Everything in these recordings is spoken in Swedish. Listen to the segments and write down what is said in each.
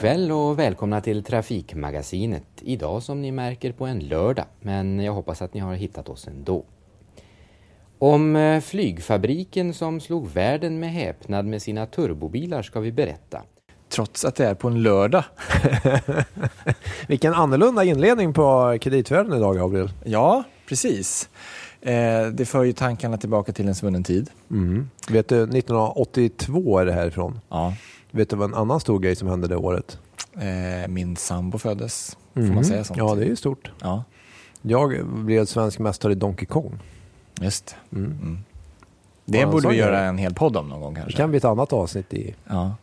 Kväll och välkomna till Trafikmagasinet. Idag som ni märker på en lördag, men jag hoppas att ni har hittat oss ändå. Om eh, flygfabriken som slog världen med häpnad med sina turbobilar ska vi berätta. Trots att det är på en lördag. Vilken annorlunda inledning på kreditvärlden idag, Gabriel. Ja, precis. Eh, det för ju tankarna tillbaka till en svunnen tid. Mm. Vet du, 1982 är det härifrån. Ja. Vet du vad en annan stor grej som hände det året? Eh, min sambo föddes. Får Mhm. man säga sånt? Ja, det är ju stort. Ja, Jag blev svensk mästare i Donkey Kong. just Mm. Mm. Det borde vi det. göra en hel podd om någon gång Det kanske. kan bli ett annat avsnitt i Ja,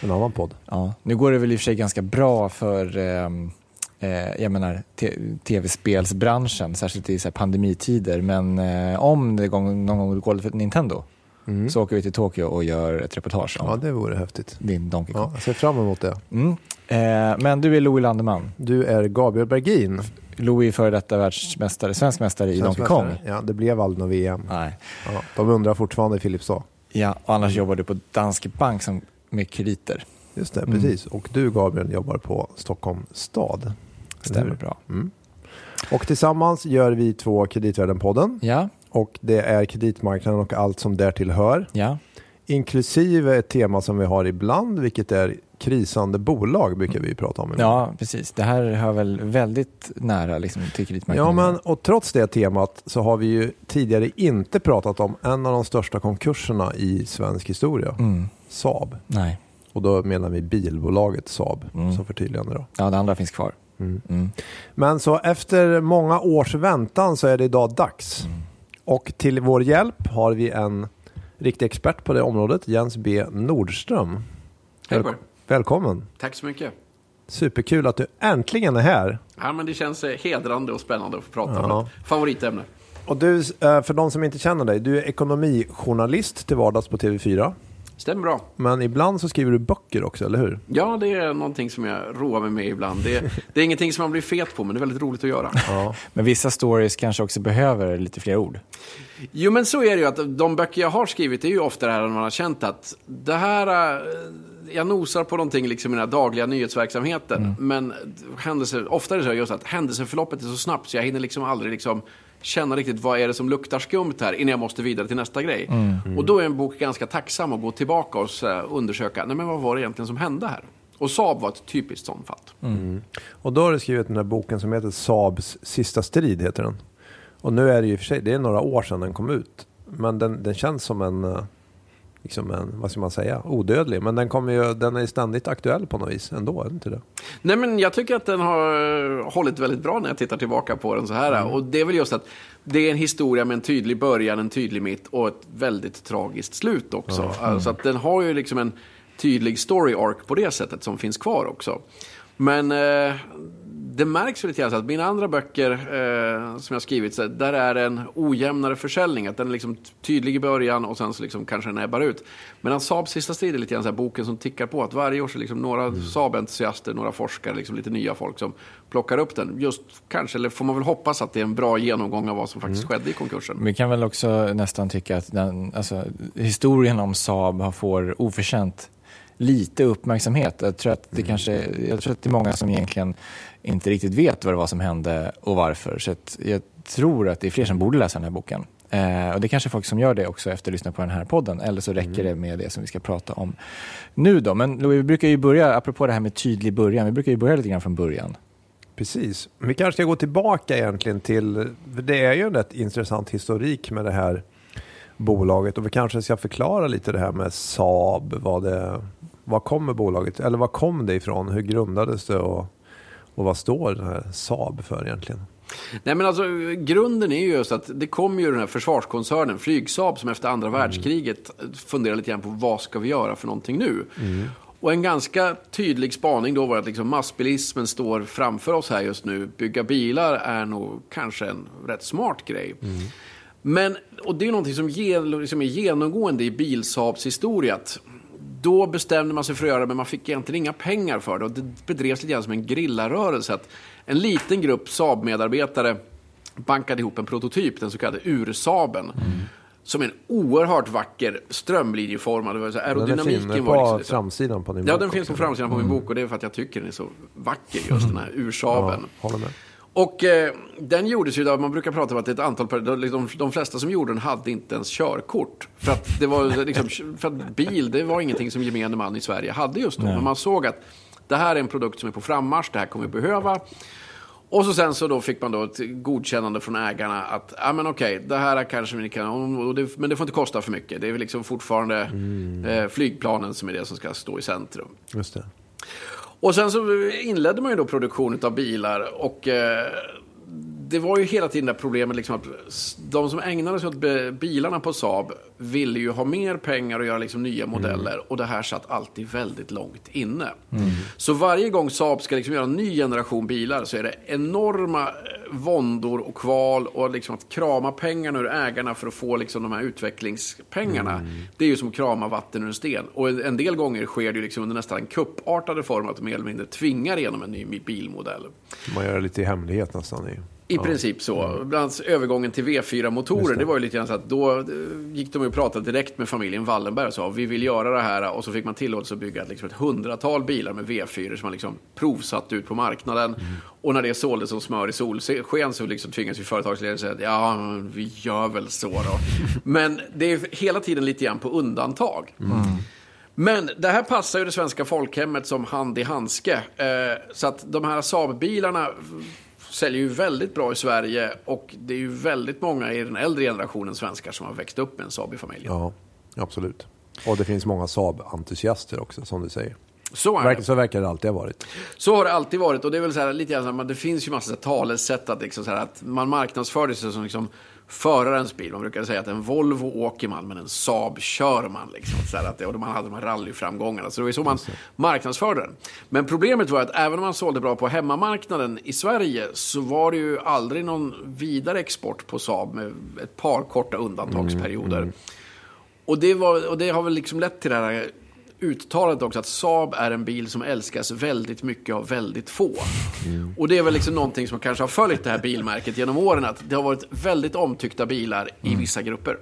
en annan podd. ja. Nu går det väl i och för sig ganska bra för ehm, eh, jag menar, tv-spelsbranschen, särskilt i så pandemitider. Men eh, om det gång, någon gång går för Nintendo Mm. så åker vi till Tokyo och gör ett reportage om Ja, det vore häftigt. din Donkey Kong. Ja, jag ser fram emot det. Mm. Eh, men du är Louis Landeman. Du är Gabriel Bergin. Louis före detta världsmästare, svensk mästare i Donkey Kong. Ja, det blev aldrig något VM. Nej. Ja, de undrar fortfarande i Filipstad. Ja, och annars jobbar du på Danske Bank som, med krediter. Just det, Mm. precis. Och du Gabriel jobbar på Stockholm stad. Stämmer bra. Mm. Och tillsammans gör vi två Kreditvärlden-podden. Ja, Och det är kreditmarknaden och allt som därtill hör. ja, Inklusive ett tema som vi har ibland, vilket är krisande bolag brukar vi prata om. ibland. ja, precis. Det här hör väl väldigt nära liksom, till Ja, kreditmarknaden. men och trots det temat så har vi ju tidigare inte pratat om en av de största konkurserna i svensk historia, Mm, Saab. nej, Och då menar vi bilbolaget Saab, Mm. som förtydligande då. ja, det andra finns kvar. Mm. Mm. Men så efter många års väntan så är det idag dags. Mm. Och till vår hjälp har vi en riktig expert på det området, Jens B Nordström. Hej på er. Välkommen! Tack så mycket. Superkul att du äntligen är här. Ja, men det känns eh, hedrande och spännande att få prata Ja. om ett favoritämne. Och du, eh, för de som inte känner dig, du är ekonomijournalist till vardags på TV4. Stämmer bra. Men ibland så skriver du böcker också, eller hur? Ja, det är någonting som jag roar mig med ibland. Det är, det är ingenting som man blir fet på, men det är väldigt roligt att göra. Ja. Men vissa stories kanske också behöver lite fler ord. Jo, men så är det ju att de böcker jag har skrivit är ju ofta det här när man har känt att det här... eh, Jag nosar på någonting liksom i den här dagliga nyhetsverksamheten. Men händelser, ofta är det så just att händelseförloppet är så snabbt så jag hinner liksom aldrig liksom känna riktigt vad är det som luktar skumt här innan jag måste vidare till nästa grej. Och då är en bok ganska tacksam att gå tillbaka och undersöka, nej men vad var det egentligen som hände här? Och Saab var ett typiskt sånt fall. Och då har du skrivit den här boken som heter Saabs sista strid, heter den. Och nu är det ju i och för sig, det är några år sedan den kom ut. Men den, den känns som en, eh, liksom en, vad ska man säga, odödlig. Men den, kommer ju, den är ständigt aktuell på något vis ändå, är inte det? Nej, men jag tycker att den har hållit väldigt bra när jag tittar tillbaka på den så här. Och det är väl just att det är en historia med en tydlig början, en tydlig mitt och ett väldigt tragiskt slut också. Alltså att den har ju liksom en tydlig story arc på det sättet som finns kvar också. Men eh, det märks lite grann så att mina andra böcker eh, som jag skrivit, så där är en ojämnare försäljning. Att den är liksom tydlig i början och sen så liksom kanske den ebbar ut. Medan Saabs sista strid är lite grann så här boken som tickar på. Att varje år så liksom några Saab-entusiaster, några forskare, liksom lite nya folk som plockar upp den. Just kanske, eller får man väl hoppas att det är en bra genomgång av vad som faktiskt skedde i konkursen. Vi kan väl också nästan tycka att den, alltså, historien om Saab får oförtjänt lite uppmärksamhet. Jag tror, att det kanske, jag tror att det är många som egentligen inte riktigt vet vad det var som hände och varför. Så jag tror att det är fler som borde läsa den här boken. Eh, och Det är kanske folk som gör det också efter att lyssna på den här podden. Eller så räcker det med det som vi ska prata om nu. då. Men Louis, vi brukar ju börja, apropå det här med tydlig början, vi brukar ju börja lite grann från början. Precis. Vi kanske ska gå tillbaka egentligen till, det är ju en rätt intressant historik med det här bolaget och vi kanske ska förklara lite det här med Saab, vad det, var kommer bolaget, eller var kom det ifrån, hur grundades det och, och vad står den här Saab för egentligen? Nej men alltså grunden är ju just att det kom ju den här försvarskoncernen Flygsaab som efter andra världskriget funderade lite grann på vad ska vi göra för någonting nu? Och en ganska tydlig spaning då var att liksom massbilismen står framför oss här just nu. Bygga bilar är nog kanske en rätt smart grej. Men, och det är någonting som, gen, som är genomgående i Bilsaabs historia. Att då bestämde man sig för att göra det, men man fick egentligen inga pengar för det. Och det bedrevs lite grann som en grillarörelse. Att en liten grupp Saab-medarbetare bankade ihop en prototyp, den så kallade ursaaben. som en oerhört vacker strömlinjeformad. Det var så Den är aerodynamiken var på liksom, framsidan på din Ja, bok den finns på. Mm. framsidan på min bok och det är för att jag tycker den är så vacker just den här ursaben. Ja, håller med. Och eh, den gjordes ju, man brukar prata om att det är ett antal, de, de, de flesta som gjorde den hade inte ens körkort. För att, det var liksom, för att bil, det var ingenting som gemene man i Sverige hade just då. Men man såg att det här är en produkt som är på frammarsch, det här kommer vi behöva. Och så sen så då fick man då ett godkännande från ägarna att, ja men okej, det här kanske vi kan, det, men det får inte kosta för mycket. Det är väl liksom fortfarande eh, flygplanen som är det som ska stå i centrum. Just det. Och sen så inledde man ju då produktion av bilar och eh, det var ju hela tiden det problemet liksom att de som ägnade sig åt bilarna på Saab ville ju ha mer pengar och göra liksom nya modeller och det här satt alltid väldigt långt inne. Så varje gång Saab ska liksom göra en ny generation bilar så är det enorma eh, våndor och kval och liksom att krama pengarna ur ägarna för att få liksom de här utvecklingspengarna. Det är ju som att krama vatten ur en sten. Och en del gånger sker det ju liksom under nästan en kuppartade form att de mer eller mindre tvingar igenom en ny bilmodell. Man gör det lite i hemlighet nästan. I. I princip så. Bland annat övergången till V4-motorer, det. var ju lite grann så att då gick de och pratade direkt med familjen Wallenberg och sa vi vill göra det här och så fick man tillåtelse att bygga liksom ett hundratal bilar med V4 som man liksom provsatt ut på marknaden. Och när det såldes som smör i solsken så liksom tvingades ju företagsledaren säga att ja, vi gör väl så då. Men det är hela tiden lite grann på undantag. Men det här passar ju det svenska folkhemmet som hand i handske. Eh, så att de här Saab-bilarna säljer ju väldigt bra i Sverige och det är ju väldigt många i den äldre generationen svenskar som har växt upp med en Saab i familjen. Ja, absolut. Och det finns många Saab-entusiaster också, som du säger. Så är det. så verkar det alltid ha varit. Så har det alltid varit och det är väl så här, lite grann det finns ju massa talesätt att, liksom så här, att man marknadsför sig som liksom förarens bil. Man brukar säga att en Volvo åker man men en Saab kör man. Liksom, så att det, och man hade de här rallyframgångarna. Så det var så man marknadsförde den. Men problemet var att även om man sålde bra på hemmamarknaden i Sverige så var det ju aldrig någon vidare export på Saab med ett par korta undantagsperioder. Och, det var, och det har väl liksom lett till det här uttalandet också att Saab är en bil som älskas väldigt mycket av väldigt få. Och det är väl liksom någonting som kanske har följt det här bilmärket genom åren, att det har varit väldigt omtyckta bilar i vissa grupper.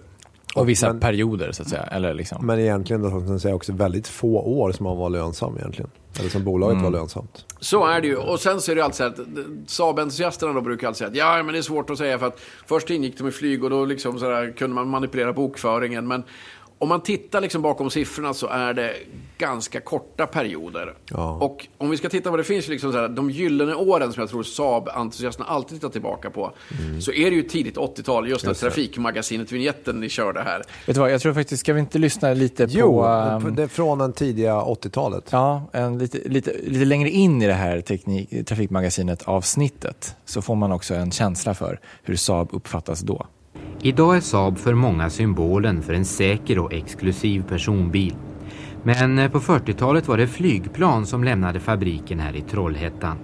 Och vissa Men- perioder så att säga. Eller liksom. Men egentligen, då, som säger, också väldigt få år som man var lönsam egentligen. Eller som bolaget var lönsamt. Så är det ju. Och sen så är det alltid så här att Saab-entusiasterna då brukar alltid säga att ja, men det är svårt att säga för att först ingick de i flyg och då liksom så där kunde man manipulera bokföringen. Men om man tittar liksom bakom siffrorna så är det ganska korta perioder. Ja. Och om vi ska titta på det finns liksom så här, de gyllene åren som jag tror Saab-entusiasterna alltid tittar tillbaka på. Så är det ju tidigt 80-tal, just när Just det. Trafikmagasinet-vinjetten ni körde här. Vet du vad, jag tror faktiskt, ska vi inte lyssna lite Jo, på... ehm, det är från den tidiga 80-talet. Ja, en lite, lite, lite längre in i det här teknik, Trafikmagasinet-avsnittet så får man också en känsla för hur Saab uppfattas då. Idag är Saab för många symbolen för en säker och exklusiv personbil. Men eh, på 40-talet var det flygplan som lämnade fabriken här i Trollhättan.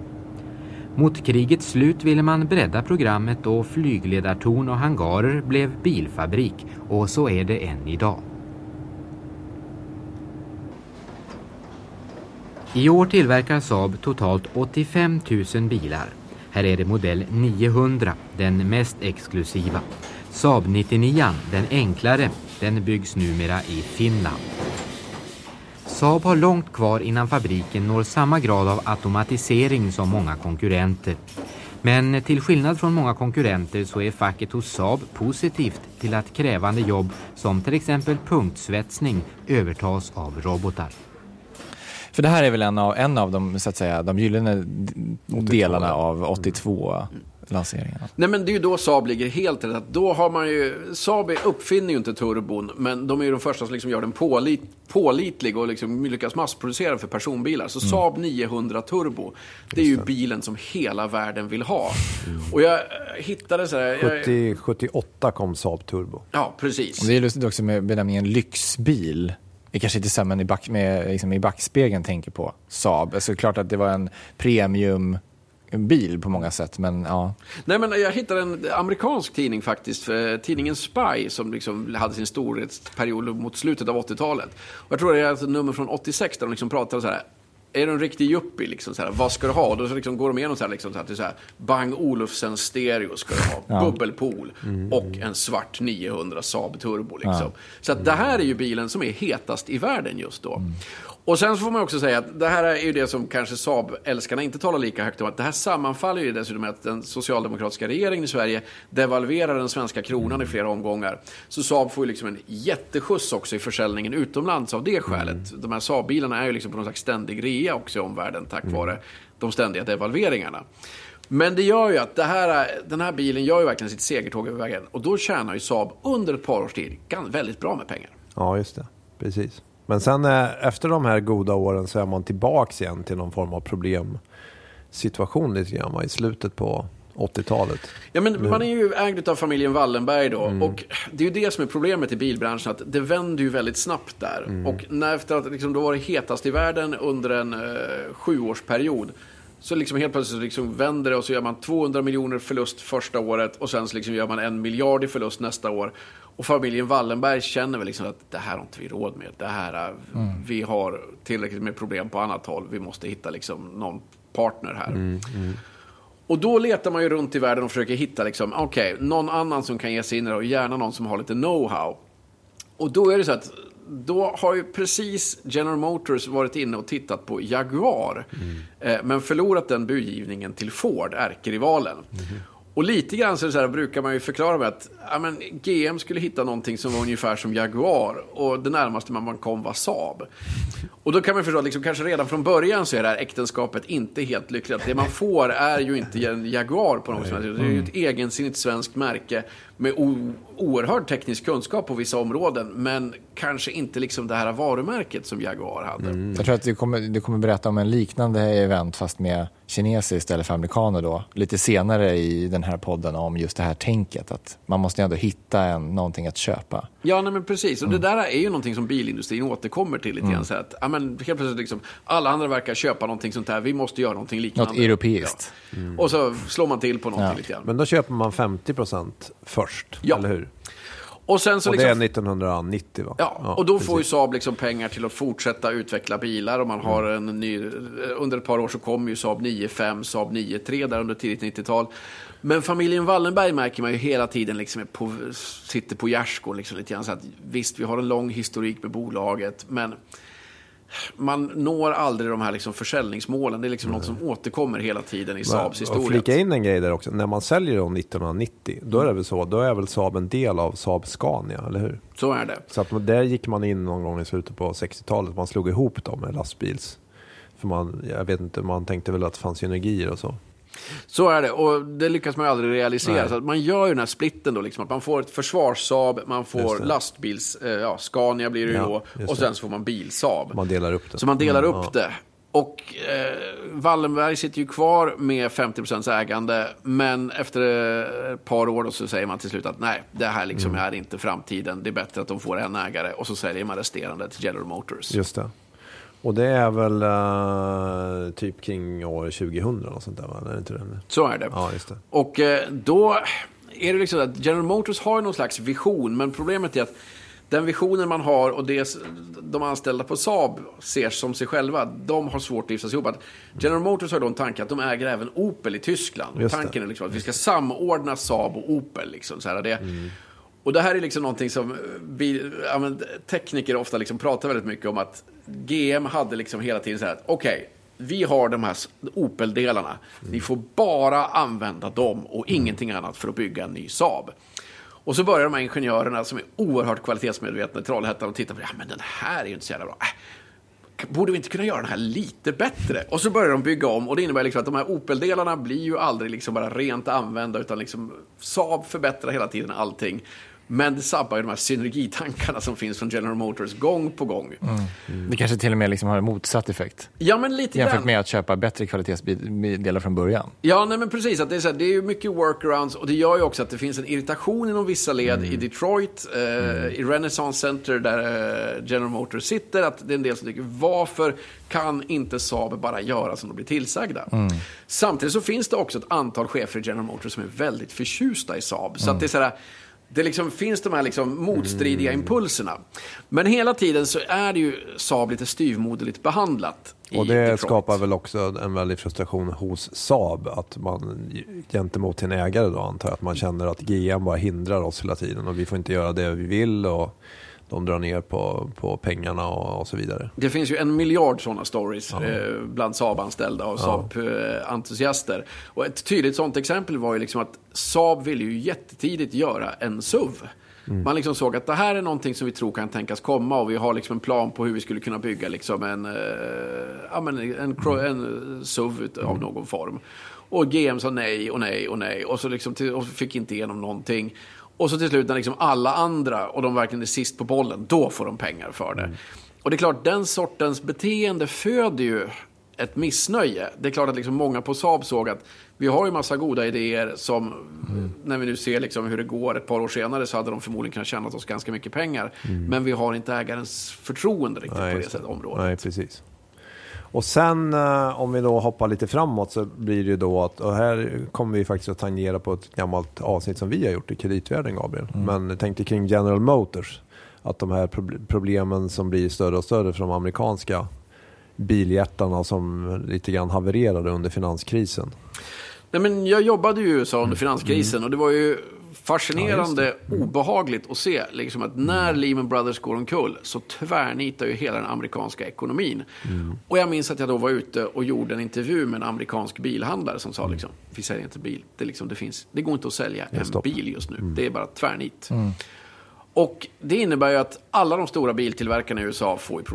Mot krigets slut ville man bredda programmet och flygledartorn och hangarer blev bilfabrik och så är det än idag. I år tillverkar Saab totalt 85 000 bilar. Här är det modell 900, den mest exklusiva. Saab 99, den enklare, den byggs numera i Finland. Saab har långt kvar innan fabriken når samma grad av automatisering som många konkurrenter. Men till skillnad från många konkurrenter så är facket hos Saab positivt till att krävande jobb som till exempel punktsvetsning övertas av robotar. För det här är väl en av, en av de, så att säga, de gyllene delarna av 82-lanseringarna. Nej men det är ju då Saab ligger helt rätt. Då har man ju, Saab uppfinner ju inte turbon, men de är ju de första som liksom gör den pålit, pålitlig och liksom lyckas massproducera för personbilar. Så Saab 900 Turbo, det är ju bilen som hela världen vill ha. Och jag eh, hittade så här... Jag, 70, 78 kom Saab Turbo. ja, precis. Och det är lustigt också med benämningen lyxbil. Det kanske inte samma i, back, med, liksom i backspegeln tänker på Saab. Alltså klart att det var en premiumbil på många sätt, men ja. Nej, men jag hittade en amerikansk tidning faktiskt, för tidningen Spy, som liksom hade sin storhetsperiod mot slutet av 80-talet. Och jag tror det är ett nummer från 86 där de liksom pratade så här. är du en riktig yuppie, liksom, så här, vad ska du ha? Då liksom går de igenom så här, liksom, så här, till så här, Bang Olufsen stereo ska du ha, bubbelpool och en svart 900 Saab Turbo. Liksom. Så att det här är ju bilen som är hetast i världen just då. Och sen får man också säga att det här är ju det som kanske Saab-älskarna inte talar lika högt om. Att det här sammanfaller ju dessutom med att den socialdemokratiska regeringen i Sverige devalverar den svenska kronan i flera omgångar. Så Saab får ju liksom en jätteskjuts också i försäljningen utomlands av det skälet. De här Saab-bilarna är ju liksom på någon slags ständig rea också i omvärlden tack vare de ständiga devalveringarna. Men det gör ju att här, den här bilen gör ju verkligen sitt segertåg över vägen. Och då tjänar ju Saab under ett par års tid väldigt bra med pengar. Ja, just det. Precis. Men sen eh, efter de här goda åren så är man tillbaks igen till någon form av problemsituation lite grann va, i slutet på 80-talet. Ja, men man är ju ägd av familjen Wallenberg då. Mm. Och det är ju det som är problemet i bilbranschen. Att det vänder ju väldigt snabbt där. Mm. Och när efter att liksom, då var det hetast i världen under en eh, sjuårsperiod. Så liksom helt plötsligt liksom vänder det och så gör man 200 miljoner förlust första året. Och sen så liksom gör man en miljard i förlust nästa år. Och familjen Wallenberg känner väl liksom att det här har inte vi råd med. Det här, är- Vi har tillräckligt med problem på annat håll. Vi måste hitta liksom någon partner här. Och då letar man ju runt i världen och försöker hitta liksom, okej, någon annan som kan ge sig in i det och gärna någon som har lite know-how. Och då är det så att då har ju precis General Motors varit inne och tittat på Jaguar. Eh, men förlorat den budgivningen till Ford, ärkerivalen. Och lite grann så, här, brukar man ju förklara med att ja, men GM skulle hitta någonting som var ungefär som Jaguar. Och det närmaste man man kom var Saab. Och då kan man förstå att liksom, kanske redan från början så är det här äktenskapet inte helt lyckligt. Det man får är ju inte en Jaguar på något sätt. Det är ju ett egensinnigt svenskt märke med o- oerhörd teknisk kunskap på vissa områden. Men kanske inte liksom det här varumärket som Jaguar hade. Mm. Jag tror att du kommer, du kommer berätta om en liknande event fast med kineser istället för amerikaner då. Lite senare i den här podden om just det här tänket att man måste ändå hitta en, någonting att köpa. Ja, nej, men precis. Och Mm. det där är ju någonting som bilindustrin återkommer till lite grann. Så att, ja, men helt plötsligt liksom, alla andra verkar köpa någonting sånt här. Vi måste göra någonting liknande. Något europeiskt. Ja. Och så slår man till på någonting Ja. lite grann. Men då köper man 50% först, Ja. eller hur? Och sen så Och liksom, det är 1990 va? Ja, och då får ju Saab liksom pengar till att fortsätta utveckla bilar. Och man har Mm. en ny, under ett par år så kommer ju Saab 9-5, Saab 9-3 där under tidigt 90-tal. Men familjen Wallenberg märker man ju hela tiden liksom är på, sitter på gärdsgården liksom lite grann. Så att, visst, vi har en lång historik med bolaget, men man når aldrig de här liksom försäljningsmålen. Det är liksom något som återkommer hela tiden i Saabs Och historia. flika in en grej där också. När man säljer dem 1990, då är det väl så, då är väl Saab en del av Saab Scania, eller hur? Så är det. Så att där gick man in någon gång i slutet på 60-talet, man slog ihop dem med lastbils. För man, jag vet inte, man tänkte väl att det fanns synergier och så. Så är det, och det lyckas man ju aldrig realisera. Nej. Så att man gör ju den här splitten då, liksom, att man får ett försvarssaab, man får det. lastbils, eh, ja, Scania blir det ju Ja, då, och det. sen så får man bilsaab. Man delar upp det. Så man delar Mm, upp ja. det. Och eh, Wallenberg sitter ju kvar med 50% ägande, men efter eh, ett par år så säger man till slut att nej, det här liksom Mm. är inte framtiden. Det är bättre att de får en ägare och så säljer man resterande till General Motors. Just det. Och det är väl eh, typ kring år 2000 och sånt där va? Är det inte det? Så är det. Ja, just det. Och eh, då är det liksom att General Motors har någon slags vision, men problemet är att den visionen man har och det de anställda på Saab ser som sig själva, de har svårt att gifta ihop. Att General Motors har då en tanke att de äger även Opel i Tyskland. Det. Tanken är liksom att vi ska samordna Saab och Opel. Liksom, så här, det. Mm. Och det här är liksom någonting som eh, vi, ja, men, tekniker ofta liksom pratar väldigt mycket om att GM hade liksom hela tiden så här att okej, vi har de här Opel-delarna. Ni får bara använda dem och ingenting annat för att bygga en ny Saab. Och så börjar de här ingenjörerna som är oerhört kvalitetsmedvetna i Trollhättan och tittar på det. Ja, men den här är ju inte så jävla bra. Äh, borde vi inte kunna göra den här lite bättre? Och så börjar de bygga om och det innebär liksom att de här Opel-delarna blir ju aldrig liksom bara rent använda utan liksom Saab förbättrar hela tiden allting. Men det sabbar ju de här synergitankarna som finns från General Motors gång på gång. Det kanske till och med liksom har en motsatt effekt Ja, men lite jämfört grann. med att köpa bättre kvalitetsdelar från början. Ja, nej, men precis. Att det, är så här, det är ju mycket workarounds och det gör ju också att det finns en irritation inom vissa led i Detroit, eh, i Renaissance Center där eh, General Motors sitter. Att det är en del som tycker, varför kan inte Saab bara göra som de blir tillsagda? Samtidigt så finns det också ett antal chefer i General Motors som är väldigt förtjusta i Saab. Så att det är så här, det liksom finns de här liksom motstridiga Mm. impulserna. Men hela tiden så är det ju Saab lite styvmoderligt behandlat. Och det Detroit. skapar väl också en väldig frustration hos Saab. Att man gentemot sin ägare då antar jag att man känner att GM bara hindrar oss hela tiden och vi får inte göra det vi vill och de drar ner på, på pengarna och, och så vidare. Det finns ju en miljard sådana stories eh, bland Saab-anställda och Saab-entusiaster. Och ett tydligt sånt exempel var ju liksom att Saab ville ju jättetidigt göra en SUV. Man liksom såg att det här är någonting som vi tror kan tänkas komma och vi har liksom en plan på hur vi skulle kunna bygga liksom en, eh, ja, men en, cro- en SUV av någon form. Och GM sa nej och nej och nej och så liksom till, och fick inte igenom någonting. Och så till slut när liksom alla andra, och de verkligen är sist på bollen, då får de pengar för det. Och det är klart, den sortens beteende föder ju ett missnöje. Det är klart att liksom många på Saab såg att vi har ju massa goda idéer som, när vi nu ser liksom hur det går ett par år senare så hade de förmodligen kunnat tjäna oss ganska mycket pengar. Men vi har inte ägarens förtroende riktigt på det sättet, området. Nej, precis. Och sen eh, om vi då hoppar lite framåt så blir det ju då att, och här kommer vi faktiskt att tangera på ett gammalt avsnitt som vi har gjort i kreditvärlden Gabriel. Men tänk dig kring General Motors. Att de här prob- problemen som blir större och större för de amerikanska biljättarna som lite grann havererade under finanskrisen. Nej, men jag jobbade ju i USA under finanskrisen och det var ju fascinerande obehagligt att se liksom att när Lehman Brothers går omkull så tvärnitar ju hela den amerikanska ekonomin. Och jag minns att jag då var ute och gjorde en intervju med en amerikansk bilhandlare som sa liksom, vi säljer inte bil, det, liksom, det, finns, det går inte att sälja en stopp. bil just nu, det är bara tvärnit. Och det innebär ju att alla de stora biltillverkarna i USA får ju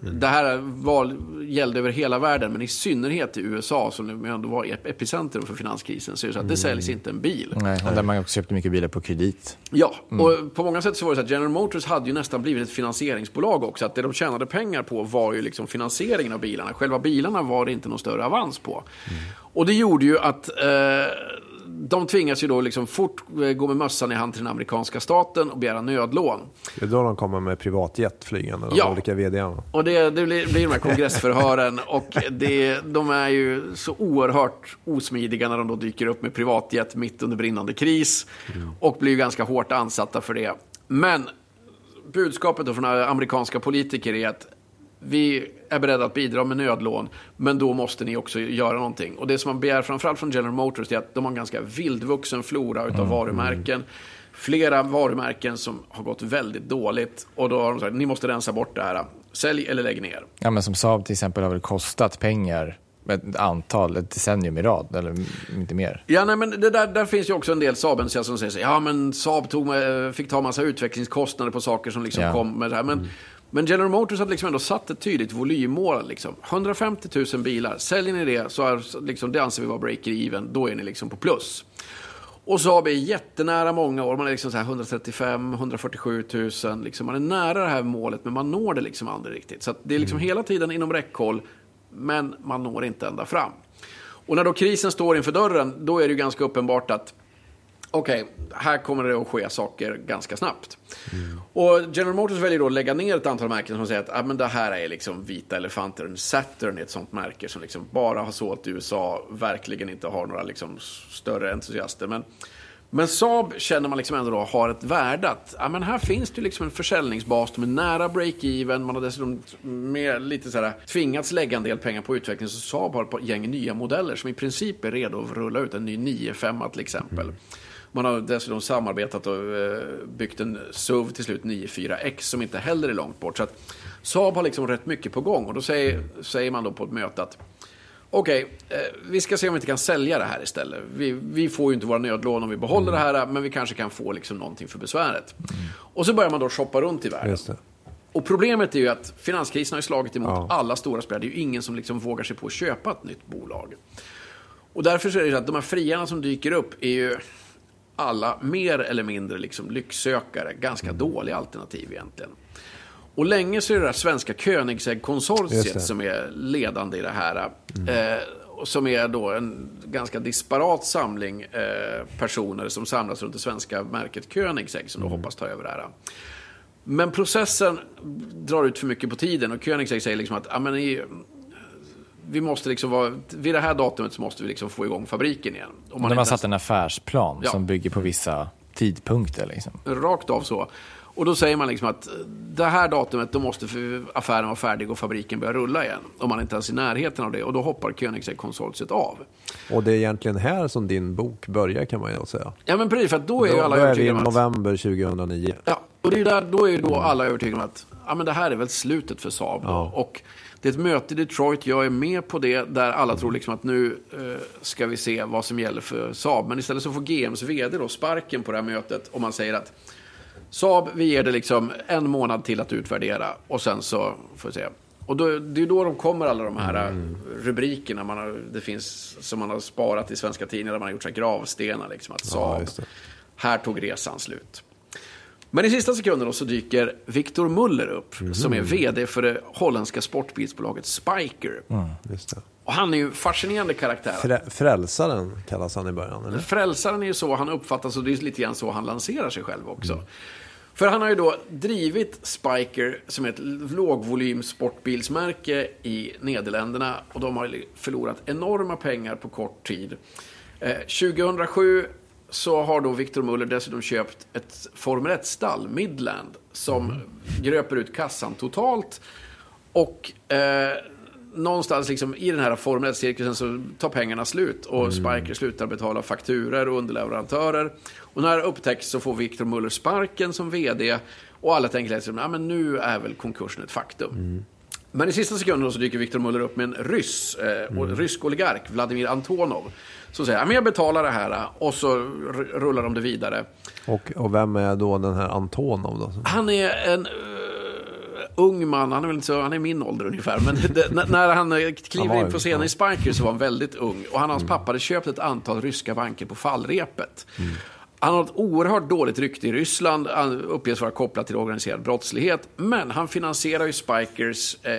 problem. Det här var, gällde över hela världen, men i synnerhet i USA, som nu ändå var ep- epicentrum för finanskrisen, så det så att det säljs inte en bil. Nej, och där man också köpte mycket bilar på kredit. Ja, och på många sätt så var det så att General Motors hade ju nästan blivit ett finansieringsbolag också. Att det de tjänade pengar på var ju liksom finansieringen av bilarna. Själva bilarna var det inte någon större avans på. Och det gjorde ju att eh, de tvingas ju då liksom fort eh, gå med mössan i hand till den amerikanska staten och begära nödlån. Det är då de kommer med privatjet flygande, de Ja. olika vdarna. Och det, det blir, blir de här kongressförhören och det, de är ju så oerhört osmidiga när de då dyker upp med privatjet mitt under brinnande kris och blir ju ganska hårt ansatta för det. Men budskapet då från amerikanska politiker är att vi är beredda att bidra med nödlån, men då måste ni också göra någonting. Och det som man begär framförallt från General Motors är att de har en ganska vildvuxen flora utav varumärken. Flera varumärken som har gått väldigt dåligt. Och då har de sagt, ni måste rensa bort det här. Sälj eller lägg ner. Ja, men som Saab till exempel har väl kostat pengar ett antal, ett decennium i rad, eller inte mer. Ja, nej, men det där, där finns ju också en del Saab-entusiaster som säger så ja men Saab tog med, fick ta massa utvecklingskostnader på saker som liksom Ja. kom med det här. Men, men General Motors hade liksom ändå satt ett tydligt volymmål. Liksom. 150 000 bilar, säljer ni det så är, liksom, det anser vi vara breaker-even, då är ni liksom på plus. Och Saab är jättenära många år, man är liksom så här 135 147 000. Liksom. Man är nära det här målet, men man når det liksom aldrig riktigt. Så det är liksom hela tiden inom räckhåll, men man når inte ända fram. Och när då krisen står inför dörren, då är det ju ganska uppenbart att okej, här kommer det att ske saker ganska snabbt. Och General Motors väljer då att lägga ner ett antal märken som säger att ah, men det här är liksom vita elefanter. Saturn är ett sånt märke som liksom bara har sålt i USA, verkligen inte har några liksom större entusiaster. Men, men Saab känner man liksom ändå då har ett värde att ah, men här finns det liksom en försäljningsbas, de är nära break-even, man har dessutom med lite så här, tvingats lägga en del pengar på utveckling. Så Saab har ett gäng nya modeller som i princip är redo att rulla ut en ny 9-5 till exempel. Man har dessutom samarbetat och eh, byggt en SUV till slut 94X som inte heller är långt bort. Så att Saab har liksom rätt mycket på gång och då säger, säger man då på ett möte att okej, eh, vi ska se om vi inte kan sälja det här istället. Vi, vi får ju inte våra nödlån om vi behåller det här, men vi kanske kan få liksom någonting för besväret. Och så börjar man då shoppa runt i världen. Och problemet är ju att finanskrisen har slagit emot Ja. alla stora spelare. Det är ju ingen som liksom vågar sig på att köpa ett nytt bolag. Och därför så är det så att de här friarna som dyker upp är ju alla mer eller mindre liksom lycksökare. Ganska Mm. dåliga alternativ egentligen. Och länge så är det här svenska. Mm. Koenigsegg-konsortiet som är ledande i det här. Eh, och som är då en ganska disparat samling eh, personer som samlas runt det svenska märket Koenigsegg som då Mm. hoppas ta över det här. Men processen drar ut för mycket på tiden och Koenigsegg säger liksom att ja, men i, vi måste liksom vara, vid det här datumet så måste vi liksom få igång fabriken igen. Och De har satt en affärsplan Ja. som bygger på vissa tidpunkter. Liksom. Rakt av så. Och då säger man liksom att det här datumet, då måste affären vara färdig och fabriken börja rulla igen. Om man inte ens är i närheten av det. Och då hoppar Koenigsegg-konsortiet av. Och det är egentligen här som din bok börjar kan man ju säga. Ja men precis, för då är ju alla då, då är vi i övertygade om att... november 2009. Ja, och det är där, då är ju då alla övertygade om att ja, men det här är väl slutet för Saab. Ja. Och det är ett möte i Detroit, jag är med på det, där alla tror liksom att nu eh, ska vi se vad som gäller för Saab. Men istället så får GMs vd då sparken på det här mötet och man säger att Saab, vi ger det liksom en månad till att utvärdera och sen så får vi se. Och då, det är då de kommer alla de här Mm. rubrikerna man har, det finns, som man har sparat i svenska tidningar där man har gjort så här gravstenar. Liksom, att Ja, Saab, det. här tog resan slut. Men i sista sekunden så dyker Victor Muller upp, Mhm. som är vd för det holländska sportbilsbolaget Spiker. Det. Och han är ju en fascinerande karaktär. Frä, frälsaren kallas han i början, eller? Frälsaren är ju så han uppfattas och det är lite grann så han lanserar sig själv också. För han har ju då drivit Spiker som är ett lågvolym sportbilsmärke i Nederländerna och de har förlorat enorma pengar på kort tid. Eh, 2007 så har då Victor Muller dessutom köpt ett Formel 1-stall, Midland, som gröper ut kassan totalt. Och eh, någonstans liksom i den här Formel 1-cirkusen så tar pengarna slut och Spiker slutar betala fakturer och underleverantörer. Och när det upptäcks så får Victor Muller sparken som vd och alla tänker liksom, ja men nu är väl konkursen ett faktum. Men i sista sekunden så dyker Victor Muller upp med en ryss, eh, och rysk oligark, Vladimir Antonov. Som säger, men jag betalar det här och så rullar de det vidare. Och, och vem är då den här Antonov då? Han är en eh, ung man, han är, väl inte så, han är min ålder ungefär. Men det, när- han eh, Han kliver var in på scenen i Spiker så var han väldigt ung. Och han och hans pappa hade köpt ett antal ryska banker på fallrepet. Han har ett oerhört dåligt rykte i Ryssland, han uppges vara kopplad till organiserad brottslighet. Men han finansierar ju Spikers eh,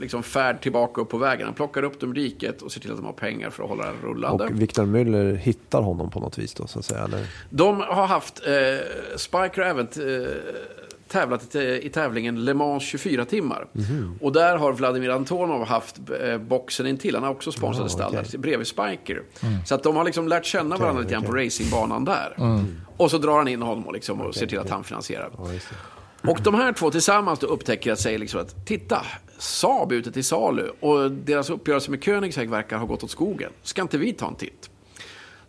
liksom färd tillbaka upp på vägen. Han plockar upp dem i diket och ser till att de har pengar för att hålla det rullande. Och Victor Müller hittar honom på något vis då, så att säga? Eller? De har haft, eh, Spiker har även eh, tävlat i, tävlingen Le Mans 24 timmar. Mhm. Och där har Vladimir Antonov haft eh, boxen intill. Han har också sponsrade Ah, stallar okej. bredvid Spiker. Så att de har liksom lärt känna varandra lite grann på racingbanan där. Och så drar han in honom och, liksom, och ser till att han finansierar. Det. Och de här två tillsammans då upptäcker att säga liksom att titta, Saab är ute till salu och deras uppgörelse med Koenigsegg verkar ha gått åt skogen. Ska inte vi ta en titt?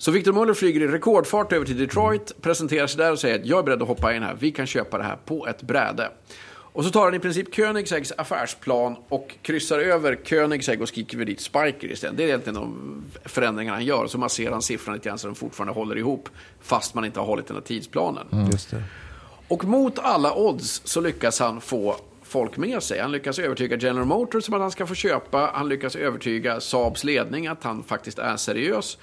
Så Victor Muller flyger i rekordfart över till Detroit, presenterar sig där och säger att jag är beredd att hoppa in här, vi kan köpa det här på ett bräde. Och så tar han i princip Koenigseggs affärsplan och kryssar över Koenigsegg och skriver dit Spiker istället. Det är egentligen de förändringarna han gör. Så masserar han siffran lite grann så den fortfarande håller ihop fast man inte har hållit den här tidsplanen. Det. Och mot alla odds så lyckas han få folk med sig. Han lyckas övertyga General Motors om att han ska få köpa. Han lyckas övertyga Saabs ledning att han faktiskt är seriös.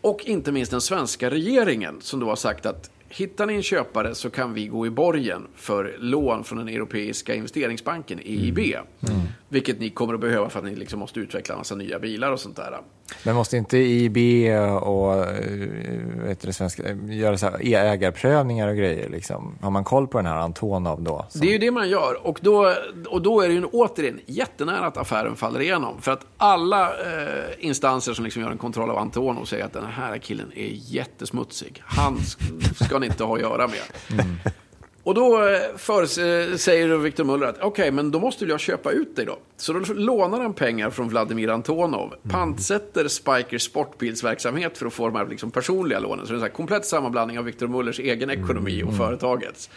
Och inte minst den svenska regeringen som då har sagt att hittar ni en köpare så kan vi gå i borgen för lån från den europeiska investeringsbanken, EIB. Mm. Mm. Vilket ni kommer att behöva för att ni liksom måste utveckla en massa nya bilar och sånt där. Men måste inte IB och eh, vet du, det svenska, göra så här ägarprövningar och grejer? Liksom? Har man koll på den här Antonov då? Som- Det är ju det man gör. Och då, och då är det ju återigen jättenära att affären faller igenom. För att alla eh, instanser som liksom gör en kontroll av Antonov säger att den här killen är jättesmutsig. Han sk- ska ni inte ha att göra med. Och då eh, för, eh, säger Victor Muller att okej, men då måste jag köpa ut dig då. Så då lånar han pengar från Vladimir Antonov, pantsätter Spikers sportbilsverksamhet för att få de här liksom personliga lånen. Så det är en komplett sammanblandning av Victor Mullers egen ekonomi och företagets.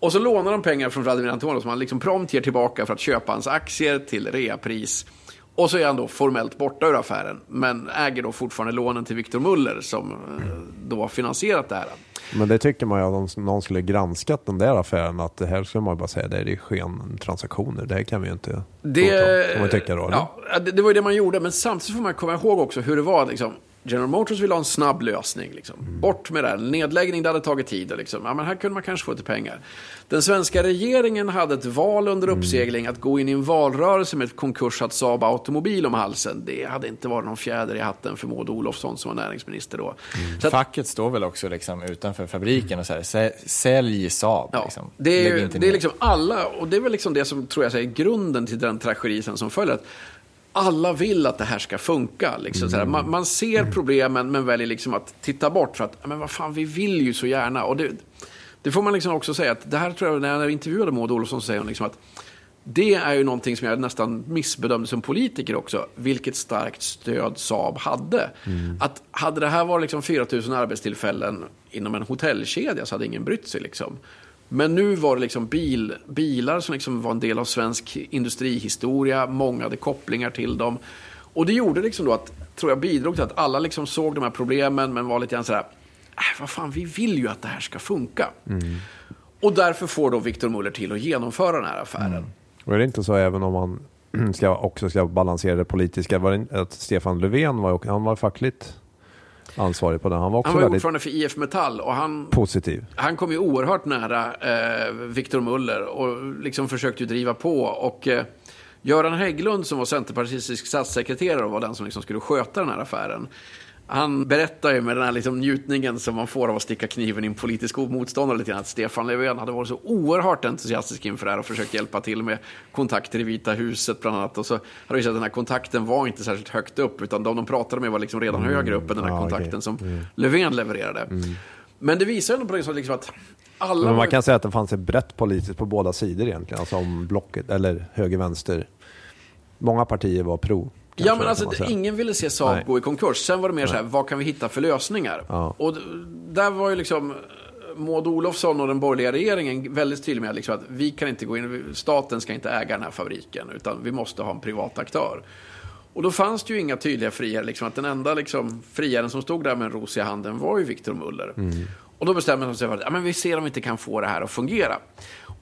Och så lånar de pengar från Vladimir Antonov som han liksom prompt ger tillbaka för att köpa hans aktier till reapris. Och så är han då formellt borta ur affären, men äger då fortfarande lånen till Victor Muller som eh, då har finansierat det här. Men det tycker man ju om någon skulle granskat den där affären att det här skulle man bara säga det är skentransaktioner. Det här kan vi ju inte godta. Det, Får man tycka då? ja, det, det var ju det man gjorde, men samtidigt får man komma ihåg också hur det var. Liksom, General Motors ville ha en snabb lösning. Liksom. Bort med det här. Nedläggning, det hade tagit tid. Liksom. Ja, men här kunde man kanske få lite pengar. Den svenska regeringen hade ett val under Mm. uppsegling. Att gå in i en valrörelse med ett konkursat Saab Automobil om halsen. Det hade inte varit någon fjäder i hatten för Maud Olofsson som var näringsminister då. Mm. Att, Facket står väl också liksom utanför fabriken och säger "Sä- sälj Saab. Ja, liksom. det är, det är ner." liksom alla, och det är väl liksom det som tror jag är grunden till den tragedi som följer. Alla vill att det här ska funka. Liksom, såhär. Man, man, ser problemen men väljer liksom att titta bort för att, men vad fan, vi vill ju så gärna. Och det, det får man liksom också säga att det här tror jag, när jag intervjuade Maud Olofsson så säger hon liksom att det är ju någonting som jag nästan missbedömde som politiker också. Vilket starkt stöd Saab hade. Mm. Att hade det här varit liksom 4 000 arbetstillfällen inom en hotellkedja så hade ingen brytt sig. Liksom. Men nu var det liksom bil, bilar som liksom var en del av svensk industrihistoria. Många hade kopplingar till dem. Och det gjorde liksom då att, tror jag bidrog till att alla liksom såg de här problemen men var lite grann sådär, äh, vad fan, vi vill ju att det här ska funka. Mm. Och därför får då Victor Muller till att genomföra den här affären. Mm. Och är det inte så även om man ska, också ska balansera det politiska, var det, att Stefan Löfven var, han var fackligt ansvarig på den. Han var också han var ordförande för IF Metall och han, positiv. han kom ju oerhört nära eh, Victor Muller och liksom försökte driva på. Och eh, Göran Hägglund som var centerpartistisk statssekreterare och var den som liksom skulle sköta den här affären. Han berättar ju med den här liksom njutningen som man får av att sticka kniven i en politisk motståndare lite grann, att Stefan Löfven hade varit så oerhört entusiastisk inför det här och försökt hjälpa till med kontakter i Vita huset bland annat. Och så har det visat att den här kontakten var inte särskilt högt upp, utan de de pratade med var liksom redan mm. högre upp än den här ja, kontakten okay. som mm. Löfven levererade. Mm. Men det visar ju på liksom, liksom att alla... Men man kan säga att det fanns ett brett politiskt på båda sidor egentligen, alltså om blocket, eller höger-vänster. Många partier var pro Ja, men alltså ingen ville se Saab Nej. gå i konkurs. Sen var det mer Nej. så här, vad kan vi hitta för lösningar? Ja. Och där var ju liksom Maud Olofsson och den borgerliga regeringen väldigt tydlig med liksom att vi kan inte gå in, staten ska inte äga den här fabriken, utan vi måste ha en privat aktör. Och då fanns det ju inga tydliga friare, liksom, att den enda liksom, friaren som stod där med en ros i handen var ju Victor Muller. Mm. Och då bestämde man sig för att ja, men vi ser om vi inte kan få det här att fungera.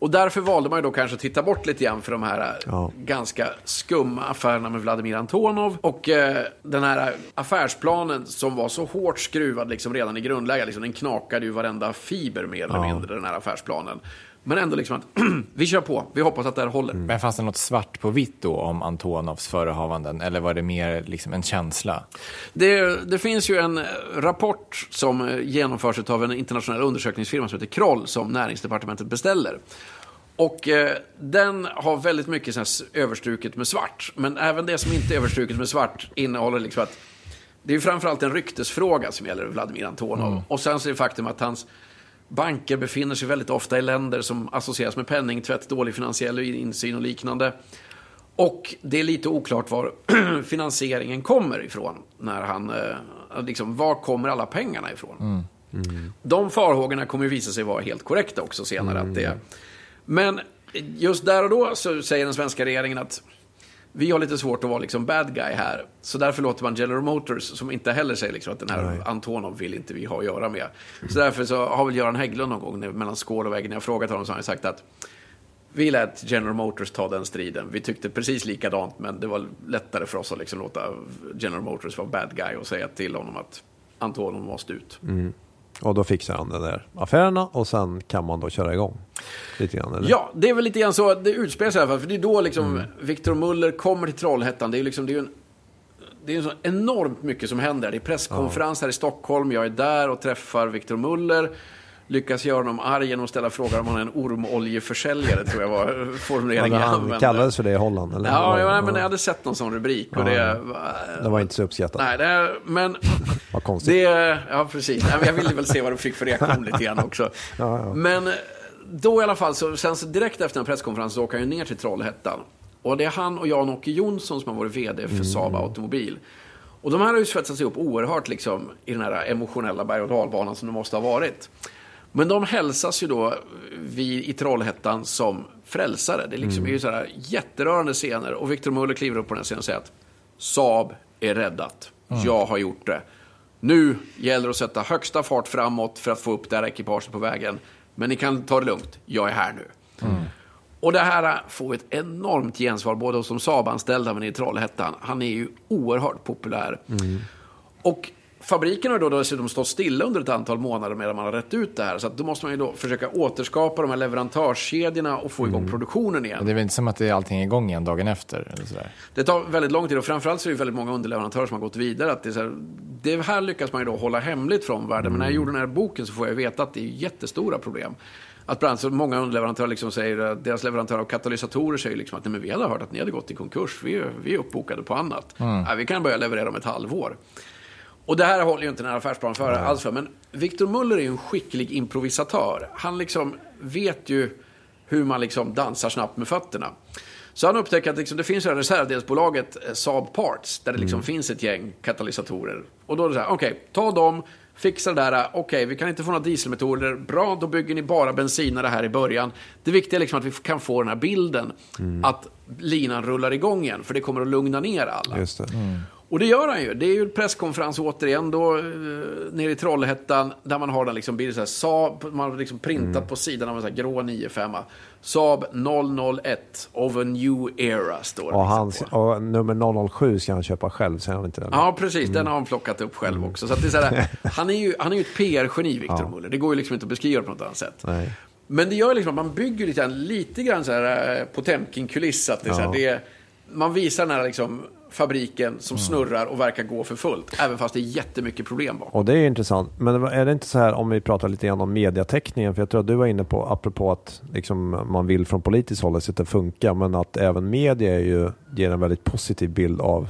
Och därför valde man ju då kanske att titta bort lite grann för de här ja. ganska skumma affärerna med Vladimir Antonov. Och eh, den här affärsplanen som var så hårt skruvad liksom redan i grundläget, liksom, den knakade ju varenda fiber mer eller ja. mindre, den här affärsplanen. Men ändå liksom att vi kör på, vi hoppas att det här håller. Mm. Men fanns det något svart på vitt då om Antonovs förehavanden eller var det mer liksom en känsla? Det, det finns ju en rapport som genomförs av en internationell undersökningsfirma som heter Kroll som näringsdepartementet beställer. Och eh, den har väldigt mycket så överstruket med svart. Men även det som inte är överstruket med svart innehåller liksom att det är framförallt en ryktesfråga som gäller Vladimir Antonov. Mm. Och sen så är det faktum att hans banker befinner sig väldigt ofta i länder som associeras med penningtvätt, dålig finansiell insyn och liknande. Och det är lite oklart var finansieringen kommer ifrån. När han, eh, liksom, var kommer alla pengarna ifrån? Mm. Mm. De farhågorna kommer visa sig vara helt korrekta också senare. Mm. Att det, men just där och då så säger den svenska regeringen att vi har lite svårt att vara liksom bad guy här. Så därför låter man General Motors, som inte heller säger liksom att den här Nej. Antonov vill inte vi ha att göra med. Så därför så har väl Göran Hägglund någon gång mellan skål och vägg, när jag frågat honom, så har han sagt att vi lät General Motors ta den striden. Vi tyckte precis likadant, men det var lättare för oss att liksom låta General Motors vara bad guy och säga till honom att Antonov måste ut. Mm. Och då fixar han de där affärerna och sen kan man då köra igång. Lite grann, eller? Ja, det är väl lite grann så det utspelar sig i alla fall. För det är då liksom mm. Victor Muller kommer till Trollhättan. Det är liksom, det är en, det är så enormt mycket som händer. Det är presskonferens ja. här i Stockholm. Jag är där och träffar Victor Muller lyckas göra honom arg genom att ställa frågan om han är en ormoljeförsäljare, tror jag var formuleringen jag använde. kallades för det i Holland? Eller? Ja, ja, ja, men jag hade sett någon sån rubrik. Och ja, det, det var inte så uppskattat. Nej, det, men... Vad konstigt. Det, ja, precis. Jag ville väl se vad de fick för reaktion lite grann också. Ja, men då i alla fall, så, sen så direkt efter en presskonferens så åker han ner till Trollhättan. Och det är han och Jan-Åke Jonsson som har varit vd för mm. Saab Automobil. Och de här har ju svetsats ihop oerhört liksom, i den här emotionella berg och dalbanan som det måste ha varit. Men de hälsas ju då vi i Trollhättan som frälsare. Det är liksom mm. ju sådär jätterörande scener. Och Victor Muller kliver upp på den scenen och säger att Saab är räddat. Mm. Jag har gjort det. Nu gäller det att sätta högsta fart framåt för att få upp det här ekipaget på vägen. Men ni kan ta det lugnt. Jag är här nu. Mm. Och det här får ett enormt gensvar både hos de Saab-anställda men i Trollhättan. Han är ju oerhört populär. Mm. Och fabriken har då dessutom stått stilla under ett antal månader medan man har rätt ut det här. Så då måste man ju då försöka återskapa de här leverantörskedjorna och få igång mm. produktionen igen. Men det är väl inte som att det är allting igång igen dagen efter? Eller sådär. Det tar väldigt lång tid och framförallt så är det väldigt många underleverantörer som har gått vidare. Att det, är så här, det här lyckas man ju då hålla hemligt från världen. Mm. Men när jag mm. gjorde den här boken så får jag veta att det är jättestora problem. Att bland annat så många underleverantörer liksom säger, deras leverantörer av katalysatorer säger liksom att Nej, men vi hade hört att ni hade gått i konkurs, vi, vi är uppbokade på annat. Ja, vi kan börja leverera om ett halvår. Och det här håller ju inte den här affärsplanen för alls för. Men Victor Muller är ju en skicklig improvisatör. Han liksom vet ju hur man liksom dansar snabbt med fötterna. Så han upptäcker att liksom, det finns det här reservdelsbolaget eh, Saab Parts, där det liksom finns ett gäng katalysatorer. Och då är det så här, okej, ta dem, fixa det där, okej, vi kan inte få några dieselmetoder, bra, då bygger ni bara bensinare här i början. Det viktiga är liksom att vi kan få den här bilden, att linan rullar igång igen, för det kommer att lugna ner alla. Just det. Och det gör han ju. Det är ju en presskonferens återigen då eh, nere i Trollhättan där man har den liksom, blir det så här, Saab, man har liksom printat på sidan av en sån här grå 95 Saab 001 of a new era står det Och, liksom han, på. och nummer 007 ska han köpa själv, säger han inte det? Ja, precis. Den har han plockat upp själv också. Så det är så här, han, är ju, han är ju ett PR-geni, Victor Muller. Det går ju liksom inte att beskriva på något annat sätt. Nej. Men det gör liksom att man bygger lite grann, lite grann så här eh, Potemkin-kuliss. Att det är så här, Ja. det man visar den här liksom fabriken som Mm. snurrar och verkar gå för fullt. Även fast det är jättemycket problem bakom. Och det är intressant. Men är det inte så här om vi pratar lite grann om mediatäckningen? För jag tror att du var inne på, apropå att liksom, man vill från politiskt håll att det funkar, men att även media är ju, ger en väldigt positiv bild av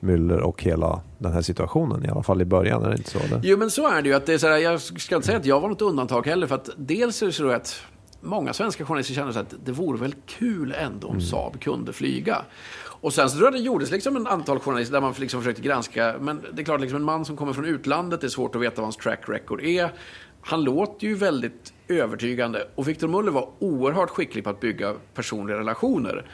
Müller och hela den här situationen, i alla fall i början. Är det inte så? Eller? Jo, men så är det ju. Att det är så här, jag ska inte säga att jag var något undantag heller. För att dels är det så att många svenska journalister känner så att det vore väl kul ändå om Saab kunde flyga. Och sen så tror jag det gjordes liksom en antal journalister där man liksom försökte granska. Men det är klart, liksom en man som kommer från utlandet, det är svårt att veta vad hans track record är. Han låter ju väldigt övertygande. Och Victor Muller var oerhört skicklig på att bygga personliga relationer.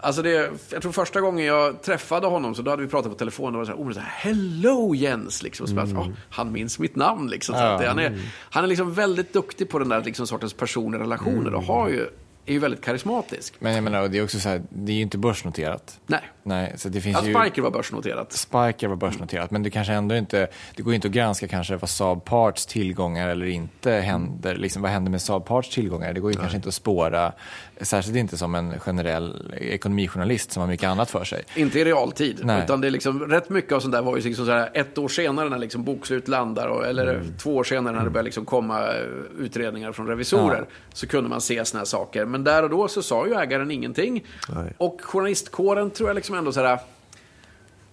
Alltså det, jag tror första gången jag träffade honom så då hade vi pratat på telefon. Och det var så här, oh, så här Hello Jens! Liksom. Så bara, "Ja, han minns mitt namn. Liksom. Så att det, han, är, han är liksom väldigt duktig på den där liksom, sortens personliga relationer. Och har ju, är ju väldigt karismatisk. Men jag menar, det är också så här, det är ju inte börsnoterat. Nej. Nej, så det finns ju... Spiker var börsnoterat. Spiker var börsnoterat, men det kanske ändå inte, det går inte att granska kanske vad Saab Parts tillgångar eller inte händer. Liksom, vad händer med Saab Parts tillgångar? Det går ju kanske inte att spåra, särskilt inte som en generell ekonomijournalist som har mycket annat för sig. Inte i realtid. Nej. Utan det är liksom, rätt mycket av sånt där var ju liksom så här, ett år senare när liksom bokslut landar, och, eller Mm. två år senare när det börjar liksom komma eh, utredningar från revisorer, så kunde man se såna här saker. Men där och då så sa ju ägaren ingenting. Nej. Och journalistkåren tror jag liksom ändå så här,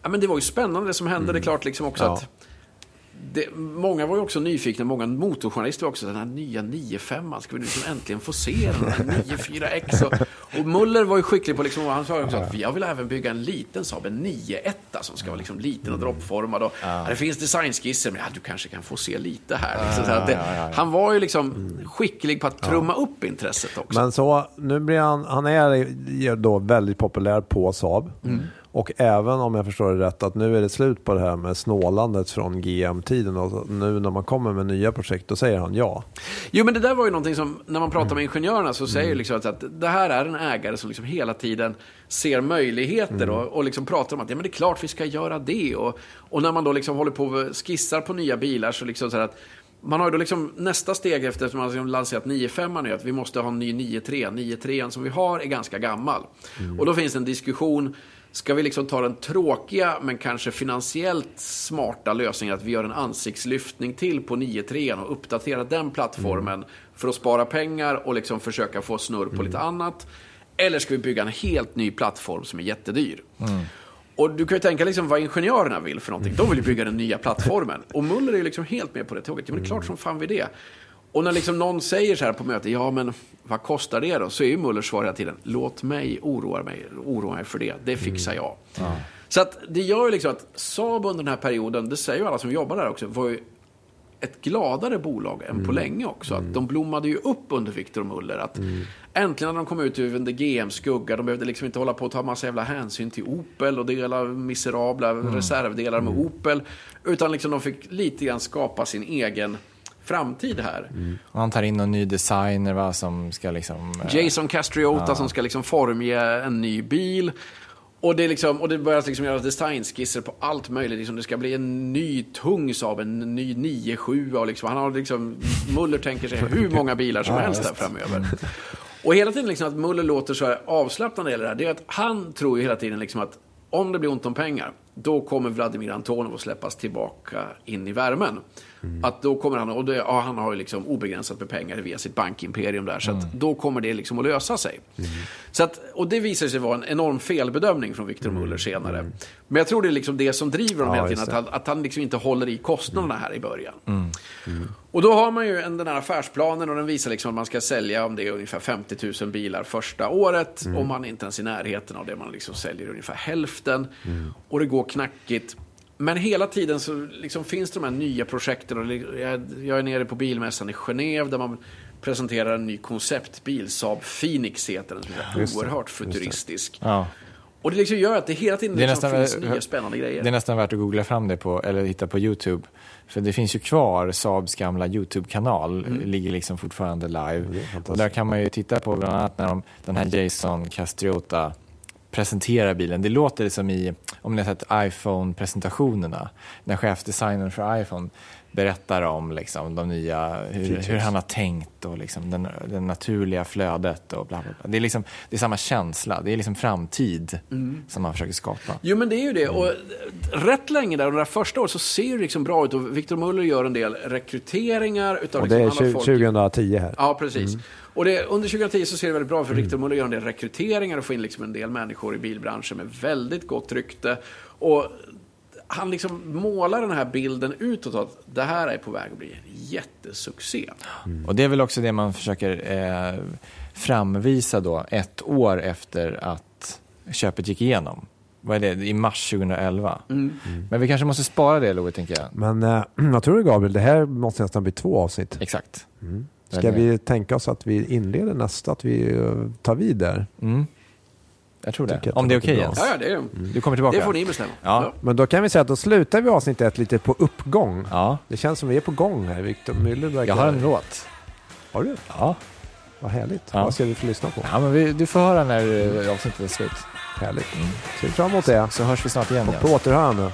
ja men det var ju spännande det som hände. Det är klart liksom också Ja. att det, många var ju också nyfikna, många motorjournalister var också den här nya 95 ska vi liksom äntligen få se den här 94X. Och, och Muller var ju skicklig på, liksom, han sa ju också att jag vill även bygga en liten Saab, en 91 som ska vara liksom liten och droppformad. Och, ja. Det finns designskisser, men ja, du kanske kan få se lite här. Liksom, så att det, Han var ju liksom skicklig på att trumma upp intresset också. Men så, nu blir han, han är då väldigt populär på Saab. Och även om jag förstår det rätt att nu är det slut på det här med snålandet från GM-tiden och nu när man kommer med nya projekt då säger han ja. Jo, men det där var ju någonting som, när man pratar med ingenjörerna så säger liksom att, att det här är en ägare som liksom hela tiden ser möjligheter och, och liksom pratar om att ja, men det är klart vi ska göra det. Och, och när man då liksom håller på och skissar på nya bilar så liksom så här att man har ju då liksom nästa steg efter att man har liksom lanserat 9.5 nu att vi måste ha en ny 9.3. 9.3 som vi har är ganska gammal. Och då finns det en diskussion Ska vi liksom ta den tråkiga men kanske finansiellt smarta lösningen att vi gör en ansiktslyftning till på 9.3 och uppdatera den plattformen för att spara pengar och liksom försöka få snurr på lite annat? Eller ska vi bygga en helt ny plattform som är jättedyr? Och du kan ju tänka liksom vad ingenjörerna vill för någonting. De vill ju bygga den nya plattformen. Och Muller är ju liksom helt med på det tåget. Ja, men det är klart som fan vi det. Och när liksom någon säger så här på mötet, ja men vad kostar det då? Så är ju Mullers svar hela tiden, låt mig oroa mig, oroa mig för det, det fixar jag. Så att det gör ju liksom att Saab under den här perioden, det säger ju alla som jobbar där också, var ju ett gladare bolag än på länge också. Att de blommade ju upp under Victor Muller. Att Äntligen när de kom ut ur en GM-skugga, de behövde liksom inte hålla på och ta massa jävla hänsyn till Opel och dela miserabla reservdelar med Opel. Utan liksom de fick lite grann skapa sin egen framtid här. Och han tar in någon ny designer va, som ska liksom... eh, Jason Castriota som ska liksom formge en ny bil. Och det, liksom, och det börjar liksom göras designskisser på allt möjligt. Liksom det ska bli en ny tung Saab, en ny 9-7. Och liksom, han har liksom, Muller tänker sig hur många bilar som Ja, helst där framöver. Och hela tiden liksom att Muller låter så här avslappnad när det här, det är att han tror ju hela tiden liksom att om det blir ont om pengar, då kommer Vladimir Antonov att släppas tillbaka in i värmen. Att då kommer han, och det, ja, han har ju liksom obegränsat med pengar via sitt bankimperium där, så att då kommer det liksom att lösa sig. Så att, och det visar sig vara en enorm felbedömning från Victor Muller senare. Men jag tror det är liksom det som driver honom Ja, hela tiden, att han, att han liksom inte håller i kostnaderna här i början. Mm. Och då har man ju en, den här affärsplanen och den visar liksom att man ska sälja om det är ungefär 50 000 bilar första året. Mm. Och man är inte ens i närheten av det. Man liksom säljer ungefär hälften. Mm. Och det går knackigt. Men hela tiden så liksom finns det de här nya projekten. Och jag, jag är nere på bilmässan i Genève där man presenterar en ny konceptbil. Saab Phoenix heter den. Som är Just det, oerhört det. futuristisk. Ja. Och det liksom gör att det hela tiden Det liksom nästan- finns nya spännande grejer. Det är nästan värt att googla fram det på, eller hitta på YouTube. För det finns ju kvar Saabs gamla YouTube-kanal, ligger liksom fortfarande live. Och där kan man ju titta på bland annat när de, den här Jason Castriota presenterar bilen. Det låter som i, om ni har sett iPhone-presentationerna, när chefdesignern för iPhone berättar om liksom, de nya, hur, hur han har tänkt och liksom, den, den naturliga flödet och bla bla bla. Det är, liksom, det är samma känsla, det är liksom framtid som man försöker skapa. Jo, men det är ju det. Och rätt länge där, och det där första året, så ser det liksom bra ut. Och Victor Muller gör en del rekryteringar utav Och det liksom är alla tju- folk. 2010 här. Ja, precis. Och det, under 2010 så ser det väldigt bra ut, för Mm. Victor Muller gör en del rekryteringar och får in liksom en del människor i bilbranschen med väldigt gott rykte. Och han liksom målar den här bilden utåt att det här är på väg att bli en jättesuccé. Och det är väl också det man försöker eh, framvisa då ett år efter att köpet gick igenom. Vad är det? I mars 2011. Men vi kanske måste spara det, Louie, tänker jag. Men eh, vad tror du Gabriel? Det här måste nästan bli två avsnitt. Exakt. Ska vi tänka oss att vi inleder nästa, att vi eh, tar vid där? Mm. Jag tror det. Om det är okej låter Jens. Ja, ja, det, Du kommer tillbaka? det får ni bestämma. Ja. Men då kan vi säga att då slutar vi avsnitt ett lite på uppgång. Ja, Det känns som vi är på gång här. Victor Müller verkar... jag har en låt. Har du? Ja. Vad härligt. Ja. Vad ska vi få lyssna på? ja men vi, du får höra när eh, avsnittet är slut. Härligt. Ser fram emot det. Så hörs vi snart igen Och på återhörande.